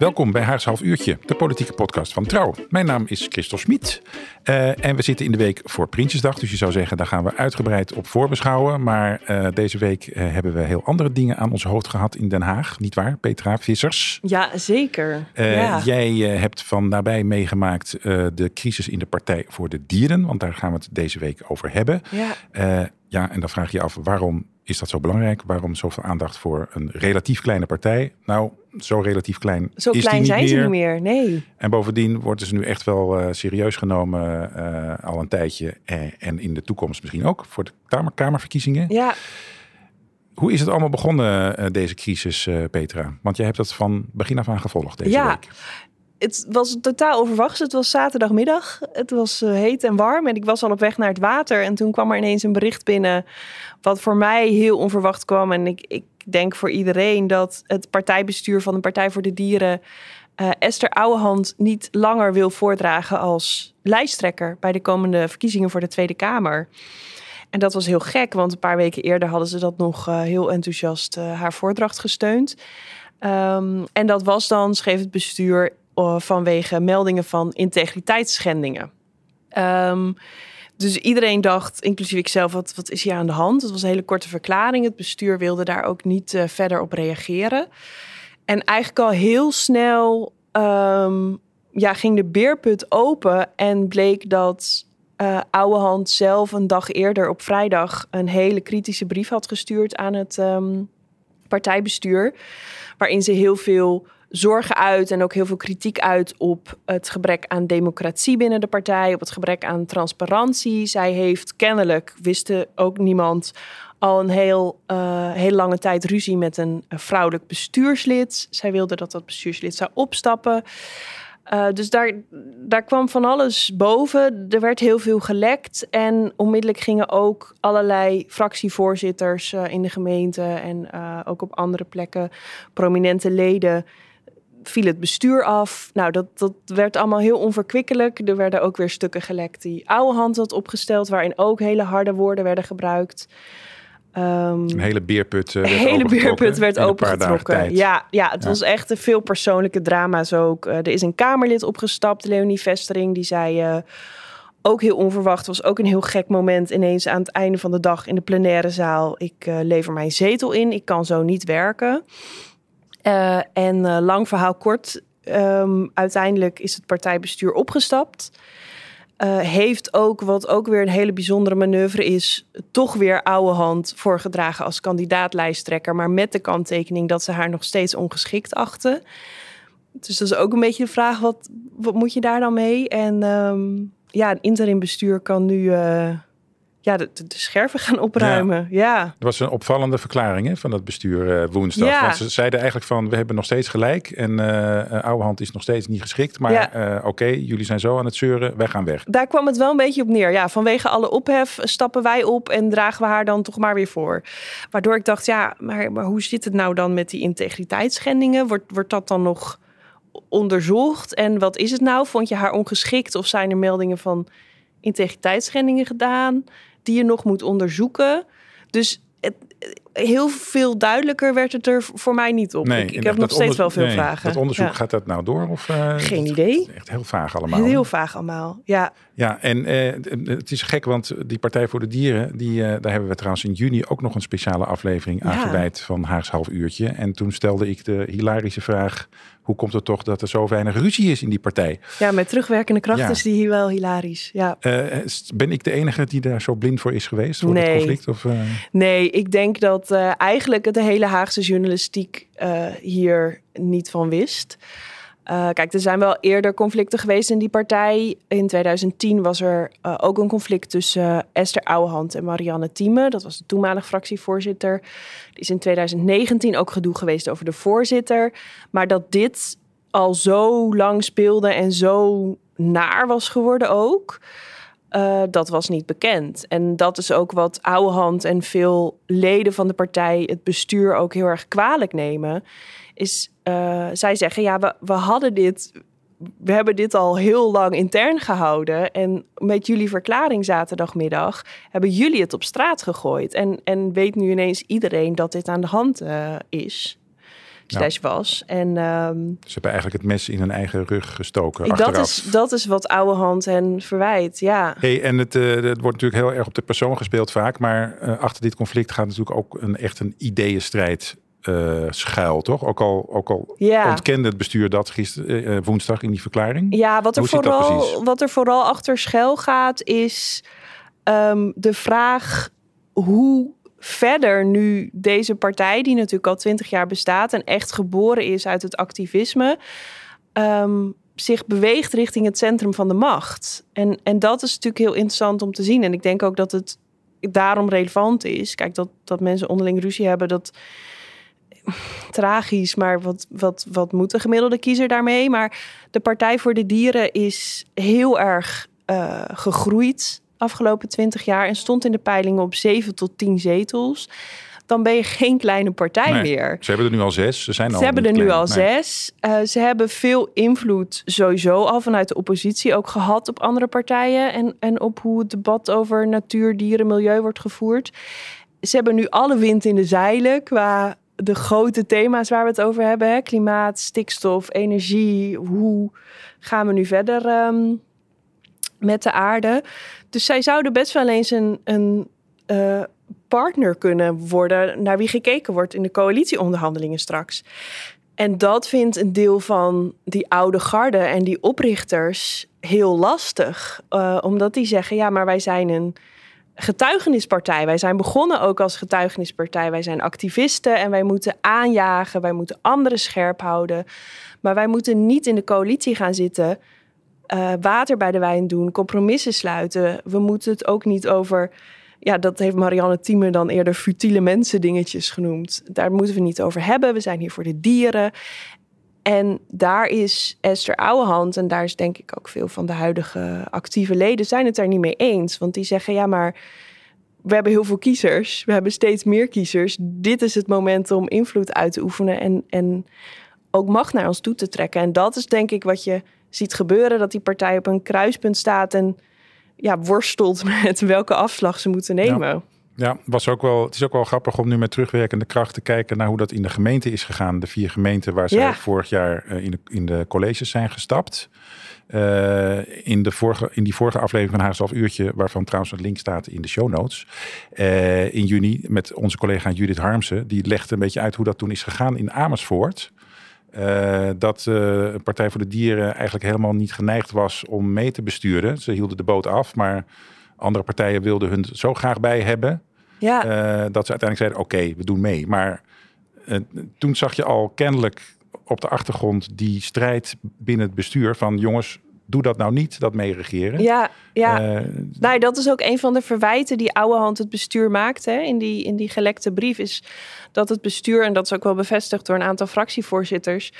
welkom bij Haars Half Uurtje, de politieke podcast van Trouw. Mijn naam is Christel Smit uh, en we zitten in de week voor Prinsjesdag. Dus je zou zeggen, daar gaan we uitgebreid op voorbeschouwen. Maar uh, deze week uh, hebben we heel andere dingen aan ons hoofd gehad in Den Haag. Niet waar, Petra Vissers? Ja, zeker. Ja. Jij hebt van nabij meegemaakt de crisis in de Partij voor de Dieren. Want daar gaan we het deze week over hebben. Ja, ja en dan vraag je je af, waarom is dat zo belangrijk? Waarom zoveel aandacht voor een relatief kleine partij? Nou, zo relatief klein zo is klein die niet zijn meer. ze niet meer, nee. En bovendien worden ze nu echt wel uh, serieus genomen uh, al een tijdje. Uh, en in de toekomst misschien ook voor de kamer, Kamerverkiezingen. Ja. Hoe is het allemaal begonnen, deze crisis, Petra? Want jij hebt dat van begin af aan gevolgd deze ja. week. Het was totaal overwachts. Het was zaterdagmiddag. Het was heet en warm. En ik was al op weg naar het water. En toen kwam er ineens een bericht binnen. Wat voor mij heel onverwacht kwam. En ik, ik denk voor iedereen dat het partijbestuur van de Partij voor de Dieren uh, Esther Ouwehand niet langer wil voordragen als lijsttrekker bij de komende verkiezingen voor de Tweede Kamer. En dat was heel gek, want een paar weken eerder hadden ze dat nog uh, heel enthousiast uh, haar voordracht gesteund. Um, en dat was dan, schreef het bestuur, vanwege meldingen van integriteitsschendingen. Um, dus iedereen dacht, inclusief ikzelf, wat, wat is hier aan de hand? Het was een hele korte verklaring. Het bestuur wilde daar ook niet uh, verder op reageren. En eigenlijk al heel snel um, ja, ging de beerput open en bleek dat uh, Ouwehand zelf een dag eerder op vrijdag een hele kritische brief had gestuurd aan het um, partijbestuur. Waarin ze heel veel zorgen uit en ook heel veel kritiek uit op het gebrek aan democratie binnen de partij, op het gebrek aan transparantie. Zij heeft kennelijk, wist ook niemand, al een heel, uh, heel lange tijd ruzie met een, een vrouwelijk bestuurslid. Zij wilde dat dat bestuurslid zou opstappen. Uh, dus daar, daar kwam van alles boven. Er werd heel veel gelekt. En onmiddellijk gingen ook allerlei fractievoorzitters in de gemeente en ook op andere plekken prominente leden viel het bestuur af. Nou, dat, dat werd allemaal heel onverkwikkelijk. Er werden ook weer stukken gelekt die oude hand had opgesteld, waarin ook hele harde woorden werden gebruikt. Um, een hele beerput uh, werd hele beerput werd opengetrokken. Ja, ja, het ja. was echt een veel persoonlijke drama's ook. Uh, er is een Kamerlid opgestapt, Leonie Vestering, die zei... Uh, ook heel onverwacht, was ook een heel gek moment ineens aan het einde van de dag in de plenaire zaal. Ik lever mijn zetel in, ik kan zo niet werken. Uh, en uh, lang verhaal kort, um, uiteindelijk is het partijbestuur opgestapt. Uh, heeft ook, wat ook weer een hele bijzondere manoeuvre is, toch weer oude hand voorgedragen als kandidaatlijsttrekker, maar met de kanttekening dat ze haar nog steeds ongeschikt achten. Dus dat is ook een beetje de vraag, wat, wat moet je daar dan mee? En um, ja, een interim bestuur kan nu ja, de, de, scherven gaan opruimen. Ja. ja. Dat was een opvallende verklaring hè, van het bestuur uh, woensdag. Ja. Want ze zeiden eigenlijk van, we hebben nog steeds gelijk. En uh, Ouwehand is nog steeds niet geschikt. Maar ja. uh, oké, okay, jullie zijn zo aan het zeuren, wij gaan weg. Daar kwam het wel een beetje op neer. Ja, vanwege alle ophef stappen wij op en dragen we haar dan toch maar weer voor. Waardoor ik dacht, ja, maar, maar hoe zit het nou dan met die integriteitsschendingen? Wordt, wordt dat dan nog onderzocht? En wat is het nou? Vond je haar ongeschikt of zijn er meldingen van integriteitsschendingen gedaan? Die je nog moet onderzoeken. Dus het, heel veel duidelijker werd het er voor mij niet op. Nee, ik, ik heb nog steeds wel veel nee, vragen. Dat onderzoek, ja. gaat dat nou door? Of, uh, Geen idee. Echt heel vaag allemaal. Heel vaag allemaal, ja. Ja, en uh, het is gek, want die Partij voor de Dieren... Die, uh, daar hebben we trouwens in juni ook nog een speciale aflevering ja. aangeweid... van Haags half uurtje. En toen stelde ik de hilarische vraag... hoe komt het toch dat er zo weinig ruzie is in die partij? Ja, met terugwerkende kracht ja. is die hier wel hilarisch. Ja. Ben ik de enige die daar zo blind voor is geweest? Voor nee. het conflict? Of. Nee, ik denk dat uh, eigenlijk de hele Haagse journalistiek hier niet van wist. Uh, kijk, er zijn wel eerder conflicten geweest in die partij. In 2010 was er ook een conflict tussen Esther Ouwehand en Marianne Thieme. Dat was de toenmalige fractievoorzitter. Er is in 2019 ook gedoe geweest over de voorzitter. Maar dat dit al zo lang speelde en zo naar was geworden ook. Uh, dat was niet bekend. En dat is ook wat Ouwehand en veel leden van de partij, het bestuur ook heel erg kwalijk nemen. Is uh, zij zeggen: ja, we, we hadden dit. We hebben dit al heel lang intern gehouden. En met jullie verklaring zaterdagmiddag hebben jullie het op straat gegooid. En, en weet nu ineens iedereen dat dit aan de hand uh, is slash was. En, um, Ze hebben eigenlijk het mes in hun eigen rug gestoken. Dat is, dat is wat oude hand hen verwijt, ja. Hey, en het, uh, het wordt natuurlijk heel erg op de persoon gespeeld vaak. Maar uh, achter dit conflict gaat natuurlijk ook een, echt een ideeënstrijd uh, schuil, toch? Ook al, ook al ja. ontkende het bestuur dat gisteren woensdag in die verklaring. Ja, wat er, vooral, wat er vooral achter schuil gaat is um, de vraag hoe verder nu deze partij, die natuurlijk al twintig jaar bestaat en echt geboren is uit het activisme, um, zich beweegt richting het centrum van de macht. En, en dat is natuurlijk heel interessant om te zien. En ik denk ook dat het daarom relevant is. Kijk, dat, dat mensen onderling ruzie hebben, dat tragisch, maar wat, wat, wat moet de gemiddelde kiezer daarmee? Maar de Partij voor de Dieren is heel erg uh, gegroeid afgelopen twintig jaar en stond in de peilingen op 7 tot 10 zetels. Dan ben je geen kleine partij nee, meer. Ze hebben er nu al zes. Ze, zijn ze al hebben er klein. nu al nee. zes. Uh, ze hebben veel invloed sowieso al vanuit de oppositie ook gehad op andere partijen. En, en op hoe het debat over natuur, dieren, milieu wordt gevoerd. Ze hebben nu alle wind in de zeilen qua de grote thema's waar we het over hebben. Hè? Klimaat, stikstof, energie. Hoe gaan we nu verder um, met de aarde? Dus zij zouden best wel eens een, een uh, partner kunnen worden naar wie gekeken wordt in de coalitieonderhandelingen straks. En dat vindt een deel van die oude garde en die oprichters heel lastig. Uh, omdat die zeggen, ja, maar wij zijn een getuigenispartij. Wij zijn begonnen ook als getuigenispartij. Wij zijn activisten en wij moeten aanjagen. Wij moeten anderen scherp houden. Maar wij moeten niet in de coalitie gaan zitten uh, water bij de wijn doen, compromissen sluiten. We moeten het ook niet over, ja, dat heeft Marianne Thieme dan eerder futiele mensen dingetjes genoemd. Daar moeten we niet over hebben. We zijn hier voor de dieren. En daar is Esther Ouwehand, en daar is denk ik ook veel van de huidige actieve leden, zijn het daar niet mee eens. Want die zeggen, ja, maar we hebben heel veel kiezers. We hebben steeds meer kiezers. Dit is het moment om invloed uit te oefenen en, en ook macht naar ons toe te trekken. En dat is denk ik wat je ziet gebeuren, dat die partij op een kruispunt staat en ja, worstelt met welke afslag ze moeten nemen. Ja. Ja, was ook wel, het is ook wel grappig om nu met terugwerkende kracht te kijken naar hoe dat in de gemeente is gegaan. De vier gemeenten waar Ja. vorig jaar uh, in, de, in de colleges zijn gestapt. Uh, in, de vorige, in die vorige aflevering van Haagse half uurtje, waarvan trouwens een link staat in de show notes. Uh, in juni met onze collega Judith Harmsen. Die legde een beetje uit hoe dat toen is gegaan in Amersfoort. Uh, dat uh, Partij voor de Dieren eigenlijk helemaal niet geneigd was om mee te besturen. Ze hielden de boot af, maar andere partijen wilden hun zo graag bij hebben. Ja. Uh, dat ze uiteindelijk zeiden, oké, okay, we doen mee. Maar toen zag je al kennelijk op de achtergrond die strijd binnen het bestuur van jongens, doe dat nou niet, dat meeregeren. Ja, ja. Uh, nou, dat is ook een van de verwijten die Ouwehand het bestuur maakt hè, in, die, in die gelekte brief. Is dat het bestuur, en dat is ook wel bevestigd door een aantal fractievoorzitters,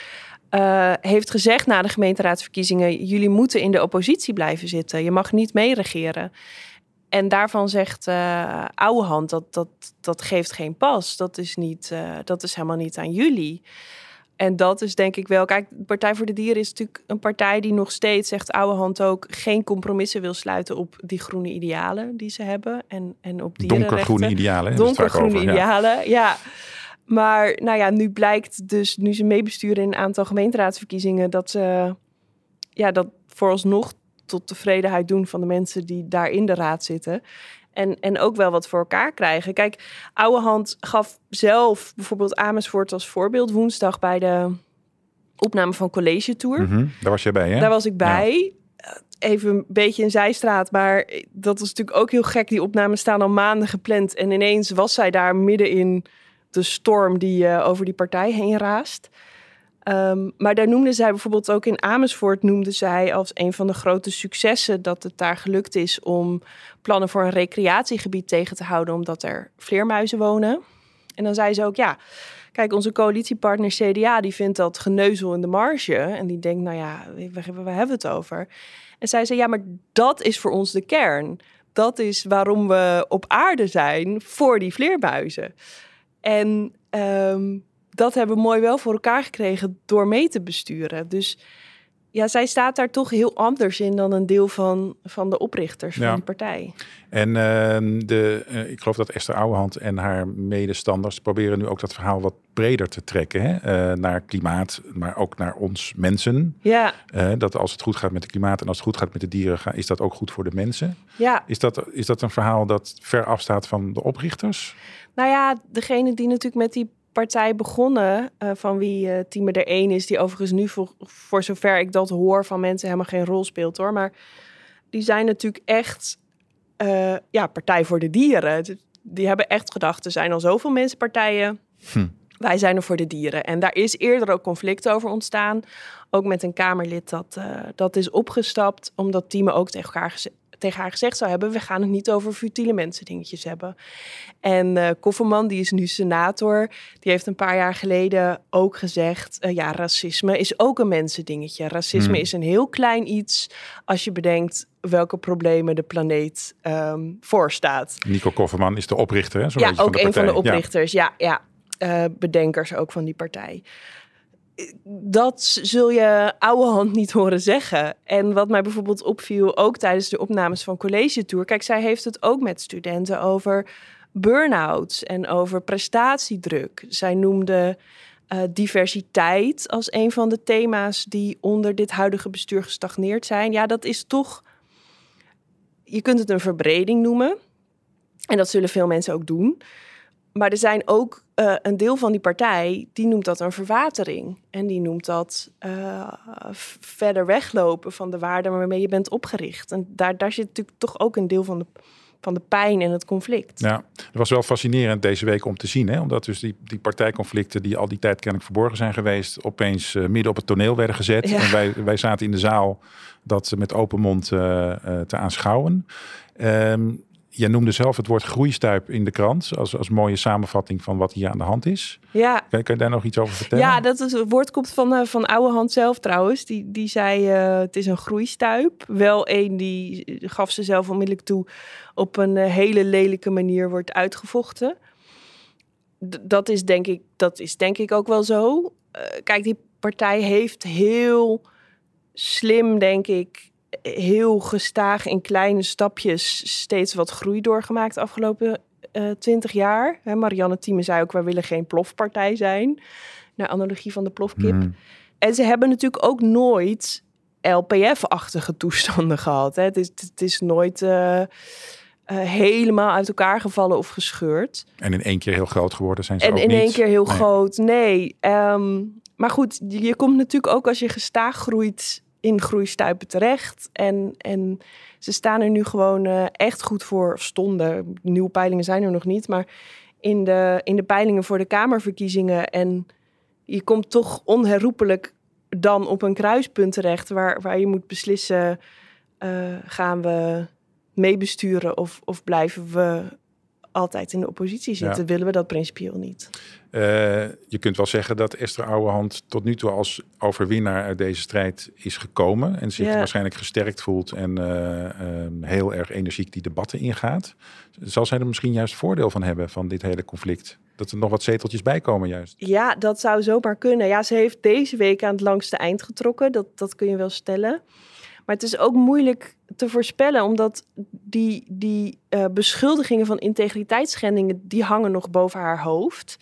uh, heeft gezegd na de gemeenteraadsverkiezingen: jullie moeten in de oppositie blijven zitten. Je mag niet meeregeren. En daarvan zegt uh, Ouwehand dat, dat dat geeft geen pas. Dat is, niet, uh, dat is helemaal niet aan jullie. En dat is denk ik wel. Kijk, Partij voor de Dieren is natuurlijk een partij die nog steeds, zegt Ouwehand ook, geen compromissen wil sluiten op die groene idealen die ze hebben. En, en op dierenrechten. Donkergroene idealen. Donkergroene over, idealen, ja. ja. Maar nou ja, nu blijkt dus, nu ze meebesturen in een aantal gemeenteraadsverkiezingen, dat ze ja, dat vooralsnog tot tevredenheid doen van de mensen die daar in de raad zitten. En, en ook wel wat voor elkaar krijgen. Kijk, Ouwehand gaf zelf bijvoorbeeld Amersfoort als voorbeeld woensdag bij de opname van College Tour. Mm -hmm. Daar was je bij, hè? Daar was ik bij. Ja. Even een beetje een zijstraat, maar dat is natuurlijk ook heel gek. Die opnames staan al maanden gepland. En ineens was zij daar midden in de storm die uh, over die partij heen raast. Um, maar daar noemde zij bijvoorbeeld ook in Amersfoort, noemde zij als een van de grote successen dat het daar gelukt is om plannen voor een recreatiegebied tegen te houden, omdat er vleermuizen wonen. En dan zei ze ook, ja, Kijk, onze coalitiepartner CDA, die vindt dat geneuzel in de marge. En die denkt, nou ja, waar, waar hebben we het over? En zij zei, ja, maar dat is voor ons de kern. Dat is waarom we op aarde zijn voor die vleermuizen. En ehm, dat hebben we mooi wel voor elkaar gekregen door mee te besturen. Dus ja, zij staat daar toch heel anders in dan een deel van, van de oprichters van die partij. En uh, de, uh, ik geloof dat Esther Ouwehand en haar medestanders proberen nu ook dat verhaal wat breder te trekken. Hè? Uh, naar klimaat, maar ook naar ons mensen. Ja. dat als het goed gaat met het klimaat en als het goed gaat met de dieren, is dat ook goed voor de mensen. Ja. Is dat, is dat een verhaal dat ver afstaat van de oprichters? Nou ja, degene die natuurlijk met die partij begonnen, uh, van wie uh, Tieme er één is, die overigens nu voor, voor zover ik dat hoor van mensen helemaal geen rol speelt hoor. Maar die zijn natuurlijk echt uh, ja, partij voor de dieren. Die hebben echt gedacht, er zijn al zoveel mensen partijen. Hm. Wij zijn er voor de dieren. En daar is eerder ook conflict over ontstaan. Ook met een Kamerlid dat, dat is opgestapt, omdat Tieme ook tegen elkaar tegen haar gezegd zou hebben: we gaan het niet over futiele mensen dingetjes hebben. En uh, Kofferman, die is nu senator, die heeft een paar jaar geleden ook gezegd: uh, ja, racisme is ook een mensendingetje. Racisme hmm. is een heel klein iets als je bedenkt welke problemen de planeet um, voorstaat. Nico Kofferman is de oprichter, hè? Zo ja, ook een van de oprichters. Ja, ja, ja. Uh, bedenkers ook van die partij dat zul je oude hand niet horen zeggen. En wat mij bijvoorbeeld opviel, ook tijdens de opnames van College Tour. Kijk, zij heeft het ook met studenten over burn-outs en over prestatiedruk. Zij noemde uh, diversiteit als een van de thema's die onder dit huidige bestuur gestagneerd zijn. Ja, dat is toch. Je kunt het een verbreding noemen. En dat zullen veel mensen ook doen. Maar er zijn ook uh, een deel van die partij die noemt dat een verwatering. En die noemt dat uh, verder weglopen van de waarden waarmee je bent opgericht. En daar, daar zit natuurlijk toch ook een deel van de, van de pijn en het conflict. Ja, het was wel fascinerend deze week om te zien. Hè? Omdat dus die, die partijconflicten die al die tijd kennelijk verborgen zijn geweest... opeens uh, midden op het toneel werden gezet. Ja. En wij, wij zaten in de zaal dat met open mond te aanschouwen. Um, Jij noemde zelf het woord groeistuip in de krant als, als mooie samenvatting van wat hier aan de hand is. Ja. Kan, kan je daar nog iets over vertellen? Ja, dat is, het woord komt van, uh, van Oude Hand zelf trouwens. Die, die zei uh, het is een groeistuip. Wel een die gaf ze zelf onmiddellijk toe op een uh, hele lelijke manier wordt uitgevochten. D dat, is denk ik, dat is denk ik ook wel zo. kijk, die partij heeft heel slim, denk ik, heel gestaag in kleine stapjes steeds wat groei doorgemaakt de afgelopen uh, twintig jaar. Hè, Marianne Thieme zei ook, wij willen geen plofpartij zijn. Naar analogie van de plofkip. Mm. En ze hebben natuurlijk ook nooit LPF-achtige toestanden gehad. Hè. Het, is, het is nooit uh, uh, helemaal uit elkaar gevallen of gescheurd. En in één keer heel groot geworden zijn ze en ook in niet. één keer heel nee. groot, nee. Um, maar goed, je komt natuurlijk ook als je gestaag groeit in groeistuipen terecht. En, en ze staan er nu gewoon uh, echt goed voor. Stonden, nieuwe peilingen zijn er nog niet. Maar in de, in de peilingen voor de Kamerverkiezingen. En je komt toch onherroepelijk dan op een kruispunt terecht. Waar, waar je moet beslissen: uh, gaan we meebesturen of, of blijven we altijd in de oppositie zitten. Ja. Willen we dat principieel niet? Uh, je kunt wel zeggen dat Esther Ouwehand tot nu toe als overwinnaar uit deze strijd is gekomen. En zich ja. waarschijnlijk gesterkt voelt en uh, uh, heel erg energiek die debatten ingaat. Zal zij er misschien juist voordeel van hebben van dit hele conflict? Dat er nog wat zeteltjes bij komen juist. Ja, dat zou zomaar kunnen. Ja, ze heeft deze week aan het langste eind getrokken. Dat, dat kun je wel stellen. Maar het is ook moeilijk te voorspellen, omdat die, die uh, beschuldigingen van integriteitsschendingen, die hangen nog boven haar hoofd.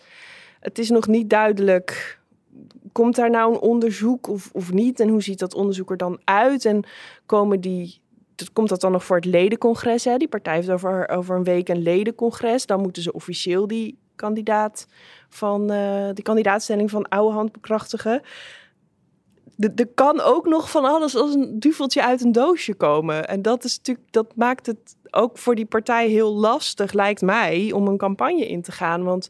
Het is nog niet duidelijk, komt daar nou een onderzoek of, of niet? En hoe ziet dat onderzoek er dan uit? En komen die, komt dat dan nog voor het ledencongres? Hè? Die partij heeft over, over een week een ledencongres. Dan moeten ze officieel die kandidaat van uh, die kandidaatstelling van oude hand bekrachtigen er kan ook nog van alles als een duveltje uit een doosje komen. En dat, is natuurlijk, dat maakt het ook voor die partij heel lastig, lijkt mij, om een campagne in te gaan. Want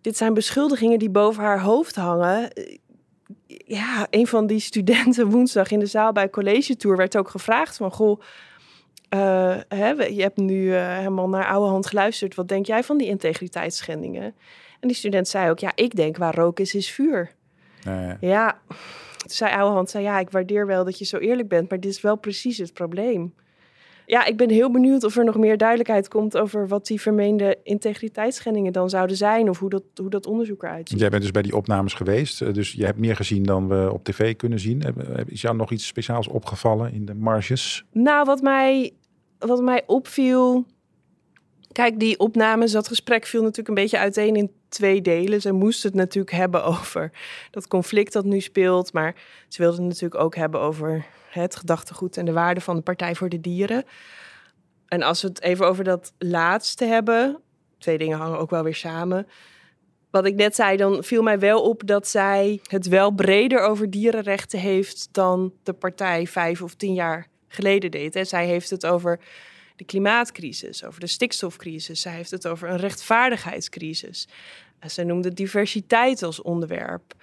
dit zijn beschuldigingen die boven haar hoofd hangen. Ja, een van die studenten woensdag in de zaal bij College Tour werd ook gevraagd van... Goh, uh, hè, je hebt nu uh, helemaal naar oude hand geluisterd. Wat denk jij van die integriteitsschendingen? En die student zei ook, ja, ik denk waar rook is, is vuur. Ja, toen zei Ouwehand, zei, ja, ik waardeer wel dat je zo eerlijk bent, maar dit is wel precies het probleem. Ja, ik ben heel benieuwd of er nog meer duidelijkheid komt over wat die vermeende integriteitsschendingen dan zouden zijn of hoe dat, hoe dat onderzoek eruit ziet. Jij bent dus bij die opnames geweest, eh, dus je hebt meer gezien dan we op tv kunnen zien. Heb- Is jou nog iets speciaals opgevallen in de marges? Nou, wat mij, wat mij opviel. Kijk, die opnames, dat gesprek viel natuurlijk een beetje uiteen in twee delen. Ze moesten het natuurlijk hebben over dat conflict dat nu speelt. Maar ze wilden het natuurlijk ook hebben over het gedachtegoed en de waarde van de Partij voor de Dieren. En als we het even over dat laatste hebben, twee dingen hangen ook wel weer samen. Wat ik net zei, dan viel mij wel op dat zij het wel breder over dierenrechten heeft dan de partij vijf of tien jaar geleden deed. Hè. Zij heeft het over de klimaatcrisis, over de stikstofcrisis. Zij heeft het over een rechtvaardigheidscrisis. Zij noemde diversiteit als onderwerp.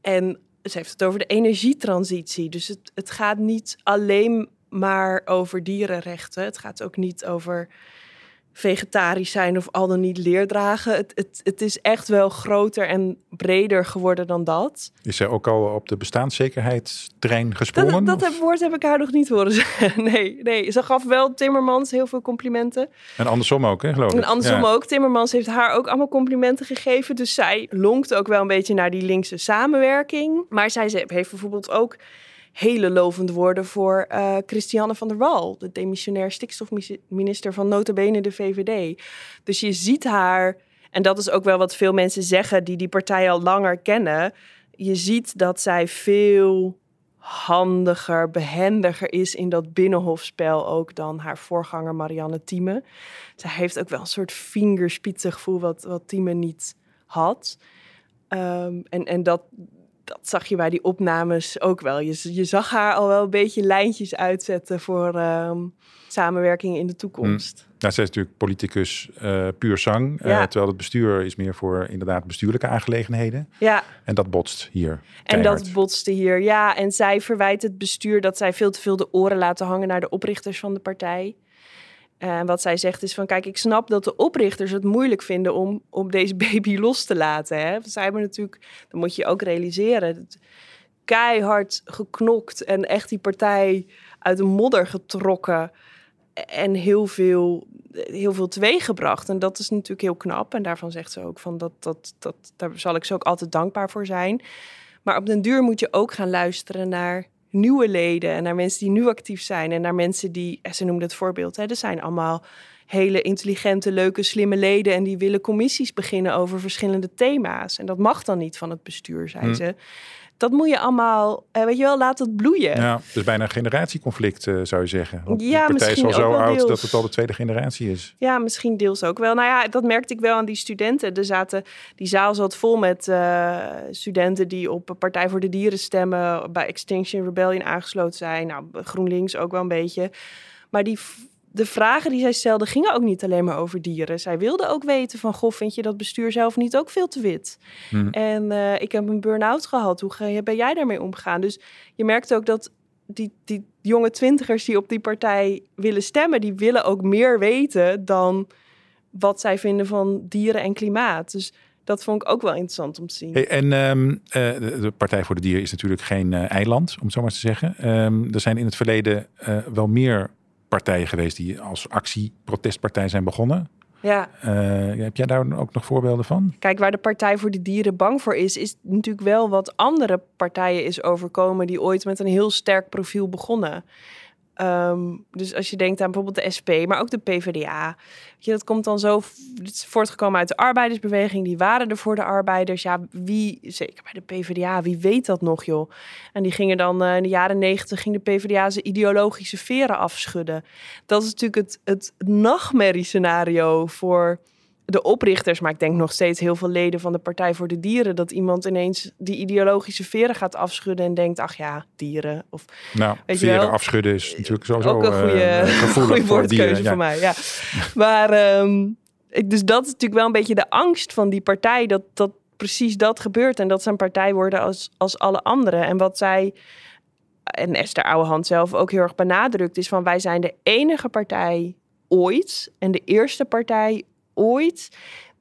En ze heeft het over de energietransitie. Dus het, het gaat niet alleen maar over dierenrechten. Het gaat ook niet over vegetarisch zijn of al dan niet leerdragen. Het, het, het is echt wel groter en breder geworden dan dat. Is zij ook al op de bestaanszekerheidstrein gesprongen? Dat, dat Of- woord heb ik haar nog niet horen zeggen. Nee, nee, ze gaf wel Timmermans heel veel complimenten. En andersom ook, hè, geloof ik. En andersom Ja. ook. Timmermans heeft haar ook allemaal complimenten gegeven. Dus zij lonkt ook wel een beetje naar die linkse samenwerking. Maar zij ze- heeft bijvoorbeeld ook hele lovende woorden voor eh, Christiane van der Wal. De demissionair stikstofminister van notabene de VVD. Dus je ziet haar, en dat is ook wel wat veel mensen zeggen... die die partij al langer kennen. Je ziet dat zij veel handiger, behendiger is in dat binnenhofspel ook dan haar voorganger Marianne Thieme. Zij heeft ook wel een soort vingerspitsengevoel wat, wat Thieme niet had. Ehm, en en dat, dat zag je bij die opnames ook wel. Je, je zag haar al wel een beetje lijntjes uitzetten voor ehm, samenwerking in de toekomst. Nou, zij is natuurlijk politicus eh, puur zang. eh, terwijl het bestuur is meer voor inderdaad bestuurlijke aangelegenheden. Ja, En dat botst hier. en dat botste hier. Ja, en zij verwijt het bestuur dat zij veel te veel de oren laten hangen naar de oprichters van de partij. En wat zij zegt is van, kijk, ik snap dat de oprichters het moeilijk vinden om, om deze baby los te laten. Hè? Hebben natuurlijk, dat moet je ook realiseren, keihard geknokt en echt die partij uit de modder getrokken en heel veel, heel veel teweeggebracht. En dat is natuurlijk heel knap. En daarvan zegt ze ook van dat, dat, dat, daar zal ik ze ook altijd dankbaar voor zijn. Maar op den duur moet je ook gaan luisteren naar nieuwe leden en naar mensen die nu actief zijn en naar mensen die, eh, ze noemde het voorbeeld, hè, er zijn allemaal hele intelligente, leuke, slimme leden en die willen commissies beginnen over verschillende thema's. En dat mag dan niet van het bestuur, zei Hm. ze. Dat moet je allemaal, eh, weet je wel, laat het bloeien. Ja, is bijna een generatieconflict, eh, zou je zeggen. Want Ja, de partij is al zo oud deels. dat het al de tweede generatie is. Ja, misschien deels ook wel. Nou ja, dat merkte ik wel aan die studenten. Er zaten, die zaal zat vol met eh, studenten die op Partij voor de Dieren stemmen, bij Extinction Rebellion aangesloten zijn. Nou, GroenLinks ook wel een beetje. Maar die, de vragen die zij stelden gingen ook niet alleen maar over dieren. Zij wilden ook weten van, goh, vind je dat bestuur zelf niet ook veel te wit? Hm. En eh, ik heb een burn-out gehad. Hoe ga ben jij daarmee omgegaan? Dus je merkt ook dat die, die jonge twintigers die op die partij willen stemmen, die willen ook meer weten dan wat zij vinden van dieren en klimaat. Dus dat vond ik ook wel interessant om te zien. Hey, en ehm, eh, de, Partij voor de Dieren is natuurlijk geen eh, eiland, om het zo maar te zeggen. Ehm, er zijn in het verleden wel meer partijen geweest die als actie-protestpartij zijn begonnen. Ja, Eh, heb jij daar ook nog voorbeelden van? kijk, waar de Partij voor de Dieren bang voor is, is natuurlijk wel wat andere partijen is overkomen die ooit met een heel sterk profiel begonnen. Ehm, dus als je denkt aan bijvoorbeeld de SP, maar ook de PvdA. Weet je, dat komt dan zo voortgekomen uit de arbeidersbeweging. Die waren er voor de arbeiders. Ja, wie, zeker bij de PvdA, wie weet dat nog, joh? En die gingen dan eh, in de jaren negentig, ging de PvdA zijn ideologische veren afschudden. Dat is natuurlijk het, het nachtmerriescenario voor de oprichters, maar ik denk nog steeds heel veel leden van de Partij voor de Dieren, dat iemand ineens die ideologische veren gaat afschudden en denkt, ach ja, dieren. Of Nou, Weet je veren wel, afschudden is natuurlijk sowieso ook een eh, goede, voor woordkeuze. Ja. voor mij. Ja. Maar ik, dus dat is natuurlijk wel een beetje de angst van die partij, dat, dat precies dat gebeurt en dat ze een partij worden als, als alle anderen. En wat zij, en Esther Ouwehand zelf ook heel erg benadrukt, is van wij zijn de enige partij ooit en de eerste partij ooit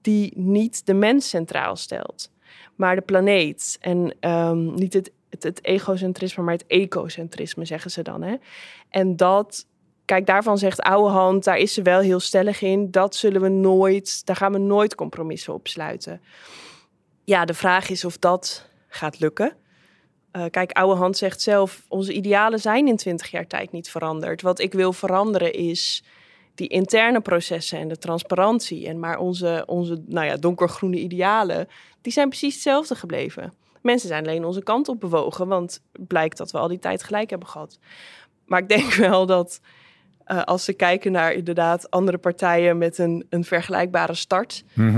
die niet de mens centraal stelt, maar de planeet. En ehm, niet het, het, egocentrisme, maar het ecocentrisme, zeggen ze dan. Hè? En dat, kijk, daarvan zegt Oude Hand, daar is ze wel heel stellig in. Dat zullen we nooit, daar gaan we nooit compromissen op sluiten. Ja, de vraag is of dat gaat lukken. Uh, kijk, Oude Hand zegt zelf, onze idealen zijn in twintig jaar tijd niet veranderd. Wat ik wil veranderen is die interne processen en de transparantie. En maar onze, onze nou ja, donkergroene idealen, die zijn precies hetzelfde gebleven. Mensen zijn alleen onze kant op bewogen, want blijkt dat we al die tijd gelijk hebben gehad. Maar ik denk wel dat uh, als ze kijken naar inderdaad andere partijen met een, een vergelijkbare start, mm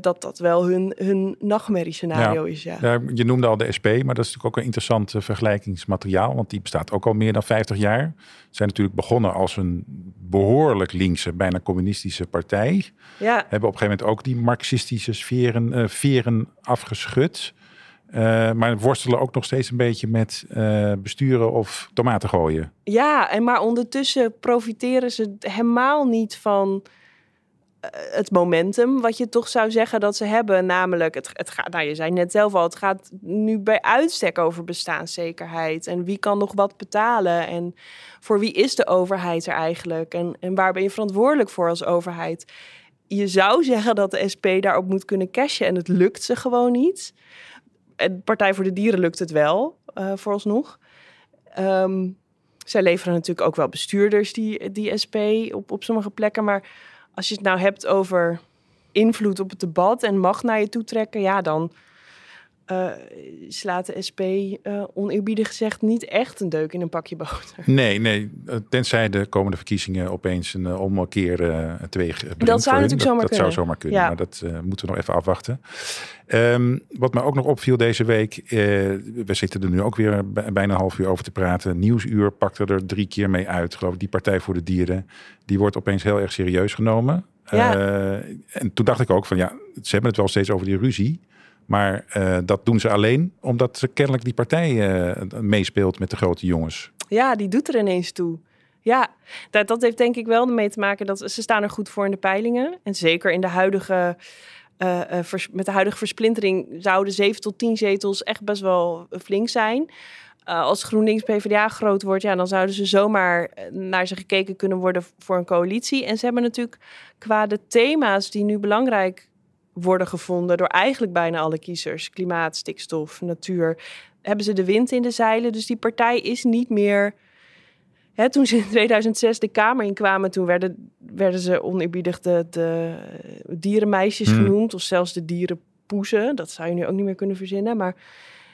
dat dat wel hun, hun nachtmerriescenario is. Ja. ja. je noemde al de SP, maar dat is natuurlijk ook een interessant vergelijkingsmateriaal, want die bestaat ook al meer dan 50 jaar. Ze zijn natuurlijk begonnen als een behoorlijk linkse, bijna communistische partij. Ja. Hebben op een gegeven moment ook die marxistische sferen, veren afgeschud. Uh, maar worstelen ook nog steeds een beetje met uh, besturen of tomaten gooien. Ja, en maar ondertussen profiteren ze helemaal niet van uh, het momentum, wat je toch zou zeggen dat ze hebben. Namelijk, het, het gaat, nou je zei net zelf al, het gaat nu bij uitstek over bestaanszekerheid. En wie kan nog wat betalen? En voor wie is de overheid er eigenlijk? En, en waar ben je verantwoordelijk voor als overheid? Je zou zeggen dat de SP daarop moet kunnen cashen en het lukt ze gewoon niet Partij voor de Dieren lukt het wel, uh, vooralsnog. Um, zij leveren natuurlijk ook wel bestuurders, die, die SP, op, op sommige plekken. Maar als je het nou hebt over invloed op het debat en macht naar je toe trekken, ja, dan uh, slaat de SP uh, oneerbiedig gezegd niet echt een deuk in een pakje boter. Nee, nee. Tenzij de komende verkiezingen opeens een uh, teweeg brengt. Dat zou natuurlijk zomaar dat, kunnen. Dat zou zomaar kunnen, ja. maar dat moeten we nog even afwachten. Um, wat me ook nog opviel deze week, we zitten er nu ook weer bijna een half uur over te praten. Nieuwsuur pakte er drie keer mee uit, geloof ik. Die Partij voor de Dieren, die wordt opeens heel erg serieus genomen. Ja. en toen dacht ik ook van ja, ze hebben het wel steeds over die ruzie. Maar uh, dat doen ze alleen omdat ze kennelijk die partij uh, meespeelt met de grote jongens. Ja, die doet er ineens toe. Ja, dat, dat heeft denk ik wel mee te maken dat ze staan er goed voor in de peilingen. En zeker in de huidige, vers, met de huidige versplintering zouden 7 tot 10 zetels echt best wel flink zijn. als GroenLinks PvdA groot wordt, ja, dan zouden ze zomaar naar ze gekeken kunnen worden voor een coalitie. En ze hebben natuurlijk qua de thema's die nu belangrijk worden gevonden door eigenlijk bijna alle kiezers. Klimaat, stikstof, natuur. Hebben ze de wind in de zeilen. Dus die partij is niet meer. Hè, toen ze in 2006 de Kamer inkwamen, toen werden, werden ze oneerbiedig de, de dierenmeisjes hmm. genoemd. Of zelfs de dierenpoezen. Dat zou je nu ook niet meer kunnen verzinnen. Maar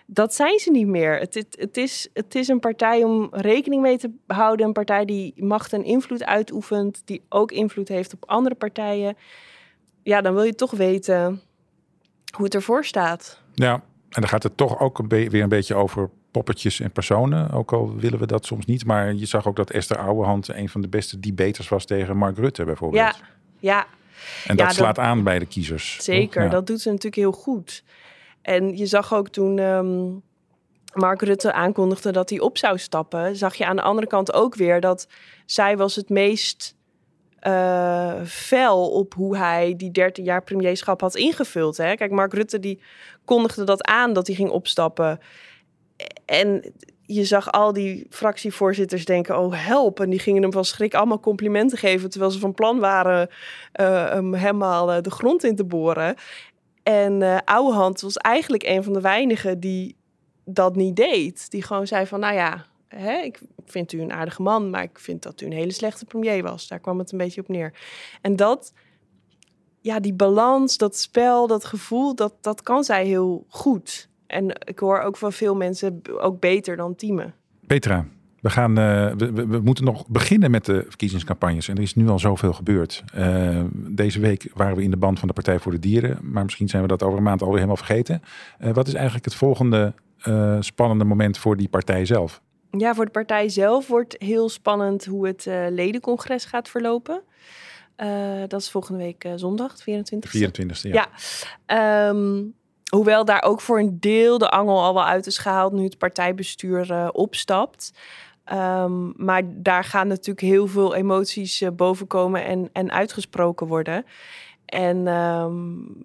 dat zijn ze niet meer. Het, het, het, is, het is een partij om rekening mee te houden. Een partij die macht en invloed uitoefent. Die ook invloed heeft op andere partijen ja, dan wil je toch weten hoe het ervoor staat. Ja, en dan gaat het toch ook een weer een beetje over poppetjes en personen. Ook al willen we dat soms niet. Maar je zag ook dat Esther Ouwehand een van de beste debaters was tegen Mark Rutte bijvoorbeeld. Ja, ja. En dat slaat aan bij de kiezers. Zeker, dat doet ze natuurlijk heel goed. En je zag ook toen um, Mark Rutte aankondigde dat hij op zou stappen, zag je aan de andere kant ook weer dat zij was het meest uh, op hoe hij die 13 jaar premierschap had ingevuld. Hè? Kijk, Mark Rutte die kondigde dat aan dat hij ging opstappen. En je zag al die fractievoorzitters denken: oh help. En die gingen hem van schrik allemaal complimenten geven. Terwijl ze van plan waren uh, hem helemaal uh, de grond in te boren. En uh, Ouwehand was eigenlijk een van de weinigen die dat niet deed. Die gewoon zei: van nou ja, hè, ik vind u een aardige man, maar ik vind dat u een hele slechte premier was. Daar kwam het een beetje op neer. En dat, ja, die balans, dat spel, dat gevoel, dat, dat kan zij heel goed. En ik hoor ook van veel mensen ook beter dan Tieme. Petra, we, gaan, uh, we, moeten nog beginnen met de verkiezingscampagnes. En er is nu al zoveel gebeurd. Uh, deze week waren we in de band van de Partij voor de Dieren. Maar misschien zijn we dat over een maand alweer helemaal vergeten. Uh, wat is eigenlijk het volgende spannende moment voor die partij zelf? Ja, voor de partij zelf wordt heel spannend hoe het uh, ledencongres gaat verlopen. Uh, dat is volgende week uh, zondag, 24 24 ja. ja. Um, hoewel daar ook voor een deel de angel al wel uit is gehaald nu het partijbestuur opstapt. Um, maar daar gaan natuurlijk heel veel emoties boven komen en, en uitgesproken worden. En ehm,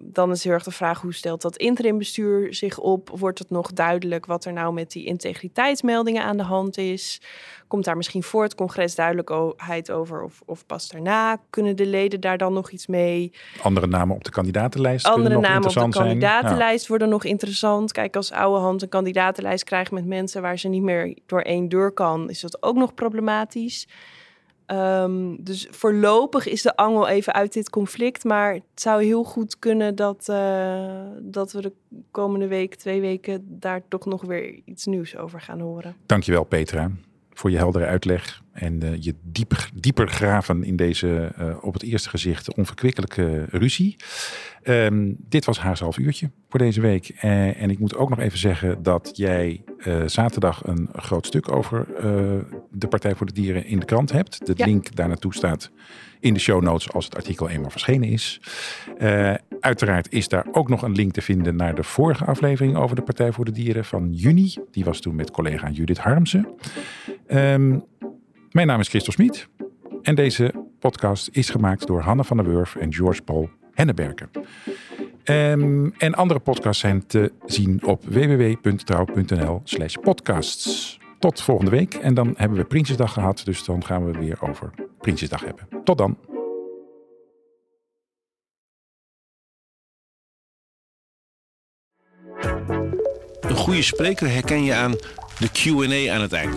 dan is heel erg de vraag, hoe stelt dat interimbestuur zich op? Wordt het nog duidelijk wat er nou met die integriteitsmeldingen aan de hand is? Komt daar misschien voor het congres duidelijkheid over of, of pas daarna? Kunnen de leden daar dan nog iets mee? Andere namen op de kandidatenlijst Andere namen op de kandidatenlijst worden nog interessant. Kijk, als oude hand een kandidatenlijst krijgt met mensen waar ze niet meer door één deur kan, is dat ook nog problematisch. Um, dus voorlopig is de angel even uit dit conflict. Maar het zou heel goed kunnen dat, uh, dat we de komende week, twee weken, daar toch nog weer iets nieuws over gaan horen. Dankjewel, Petra, voor je heldere uitleg en uh, je dieper, dieper graven in deze uh, op het eerste gezicht onverkwikkelijke ruzie. Um, dit was haar half uurtje voor deze week. Uh, en ik moet ook nog even zeggen dat jij zaterdag een groot stuk over de Partij voor de Dieren in de krant hebt. De ja. link daar naartoe staat in de show notes als het artikel eenmaal verschenen is. uiteraard is daar ook nog een link te vinden naar de vorige aflevering over de Partij voor de Dieren van juni. Die was toen met collega Judith Harmsen. Um, mijn naam is Christel Smit en deze podcast is gemaakt door Hanne van der Wurf en George Paul Henneberken. Um, en andere podcasts zijn te zien op www.trouw.nl slash podcasts. Tot volgende week en dan hebben we Prinsjesdag gehad, dus dan gaan we weer over Prinsjesdag hebben. Tot dan. Een goede spreker herken je aan de Q&A aan het eind.